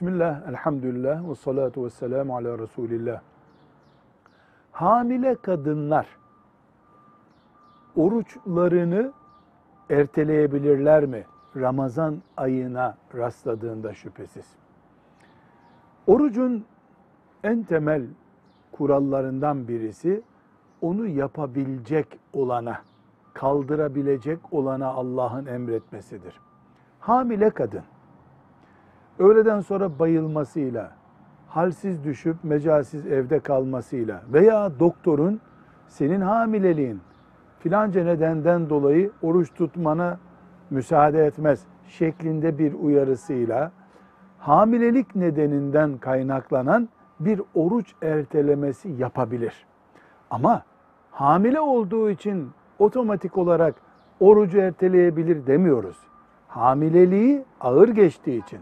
Bismillah, elhamdülillah ve salatu ve selamu ala Resulillah. Hamile kadınlar oruçlarını erteleyebilirler mi? Ramazan ayına rastladığında şüphesiz. Orucun en temel kurallarından birisi onu yapabilecek olana, kaldırabilecek olana Allah'ın emretmesidir. Hamile kadın öğleden sonra bayılmasıyla, halsiz düşüp mecalsiz evde kalmasıyla veya doktorun senin hamileliğin filanca nedenden dolayı oruç tutmana müsaade etmez şeklinde bir uyarısıyla hamilelik nedeninden kaynaklanan bir oruç ertelemesi yapabilir. Ama hamile olduğu için otomatik olarak orucu erteleyebilir demiyoruz. Hamileliği ağır geçtiği için,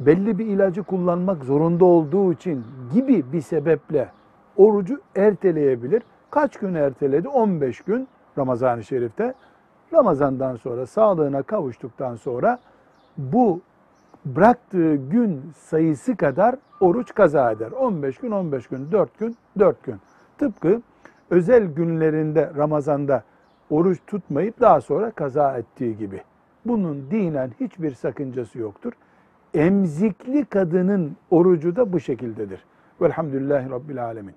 belli bir ilacı kullanmak zorunda olduğu için gibi bir sebeple orucu erteleyebilir. Kaç gün erteledi? 15 gün Ramazan-ı Şerif'te. Ramazandan sonra sağlığına kavuştuktan sonra bu bıraktığı gün sayısı kadar oruç kaza eder. 15 gün, 15 gün, 4 gün, 4 gün. Tıpkı özel günlerinde Ramazan'da oruç tutmayıp daha sonra kaza ettiği gibi. Bunun dinen hiçbir sakıncası yoktur. Emzikli kadının orucu da bu şekildedir. Velhamdülillahi Rabbil Alemin.